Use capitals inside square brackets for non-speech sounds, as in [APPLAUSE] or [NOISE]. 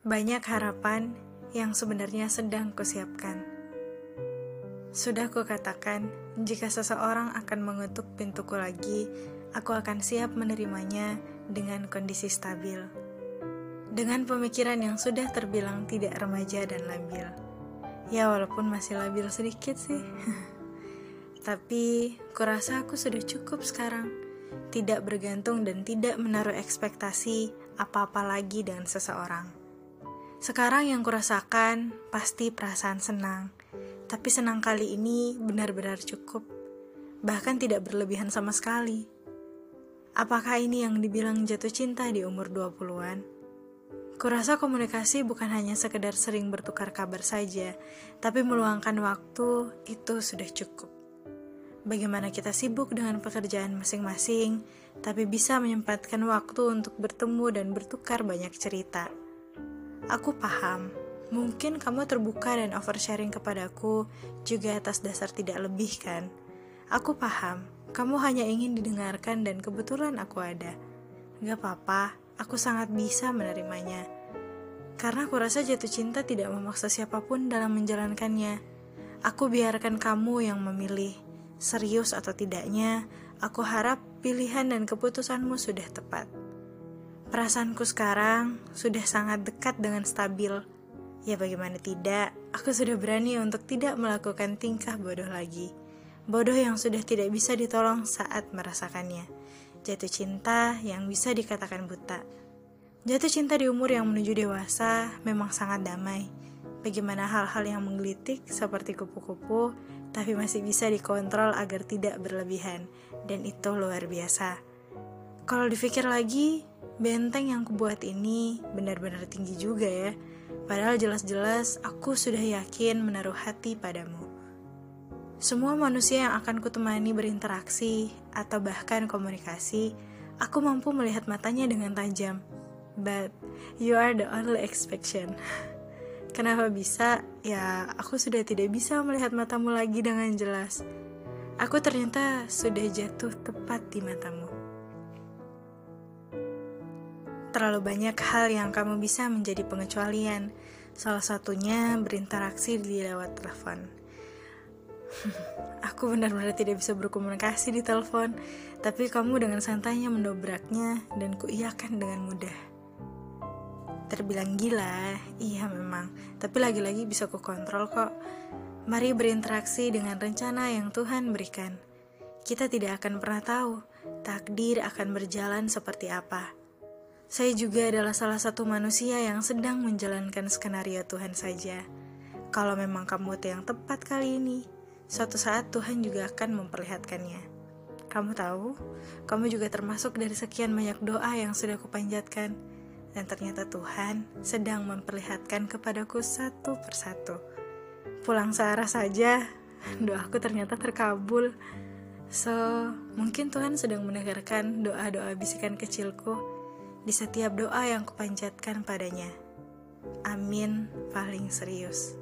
Banyak harapan yang sebenarnya sedang kusiapkan. Sudah kukatakan, jika seseorang akan mengetuk pintuku lagi, aku akan siap menerimanya dengan kondisi stabil. Dengan pemikiran yang sudah terbilang tidak remaja dan labil. Ya walaupun masih labil sedikit sih. [LAUGHS] Tapi kurasa aku sudah cukup sekarang. Tidak bergantung dan tidak menaruh ekspektasi apa-apa lagi dengan seseorang. Sekarang yang kurasakan pasti perasaan senang, tapi senang kali ini benar-benar cukup, bahkan tidak berlebihan sama sekali. Apakah ini yang dibilang jatuh cinta di umur 20-an? Kurasa komunikasi bukan hanya sekedar sering bertukar kabar saja, tapi meluangkan waktu itu sudah cukup. Bagaimana kita sibuk dengan pekerjaan masing-masing, tapi bisa menyempatkan waktu untuk bertemu dan bertukar banyak cerita. Aku paham, mungkin kamu terbuka dan oversharing kepadaku juga atas dasar tidak lebih kan? Aku paham, kamu hanya ingin didengarkan dan kebetulan aku ada. Gak apa-apa, aku sangat bisa menerimanya. Karena aku rasa jatuh cinta tidak memaksa siapa pun dalam menjalankannya. Aku biarkan kamu yang memilih, serius atau tidaknya, aku harap pilihan dan keputusanmu sudah tepat. Perasaanku sekarang sudah sangat dekat dengan stabil. Ya bagaimana tidak, aku sudah berani untuk tidak melakukan tingkah bodoh lagi. Bodoh yang sudah tidak bisa ditolong saat merasakannya. Jatuh cinta yang bisa dikatakan buta. Jatuh cinta di umur yang menuju dewasa memang sangat damai. Bagaimana hal-hal yang menggelitik seperti kupu-kupu, tapi masih bisa dikontrol agar tidak berlebihan. Dan itu luar biasa. Kalau dipikir lagi, Benteng yang kubuat ini benar-benar tinggi juga ya. Padahal jelas-jelas aku sudah yakin menaruh hati padamu. Semua manusia yang akan kutemani berinteraksi atau bahkan komunikasi, aku mampu melihat matanya dengan tajam. But you are the only expectation. [LAUGHS] Kenapa bisa? Ya, aku sudah tidak bisa melihat matamu lagi dengan jelas. Aku ternyata sudah jatuh tepat di matamu. Terlalu banyak hal yang kamu bisa menjadi pengecualian. Salah satunya berinteraksi di lewat telepon. [LAUGHS] Aku benar-benar tidak bisa berkomunikasi di telepon, tapi kamu dengan santainya mendobraknya dan kuiyakan dengan mudah. Terbilang gila, iya memang, tapi lagi-lagi bisa ku kontrol kok. Mari berinteraksi dengan rencana yang Tuhan berikan. Kita tidak akan pernah tahu takdir akan berjalan seperti apa. Saya juga adalah salah satu manusia yang sedang menjalankan skenario Tuhan saja. Kalau memang kamu yang tepat kali ini, suatu saat Tuhan juga akan memperlihatkannya. Kamu tahu, kamu juga termasuk dari sekian banyak doa yang sudah kupanjatkan. Dan ternyata Tuhan sedang memperlihatkan kepadaku satu persatu. Pulang searah saja, [LAUGHS] doaku ternyata terkabul. So, mungkin Tuhan sedang mendengarkan doa-doa bisikan kecilku di setiap doa yang kupanjatkan padanya. Amin paling serius.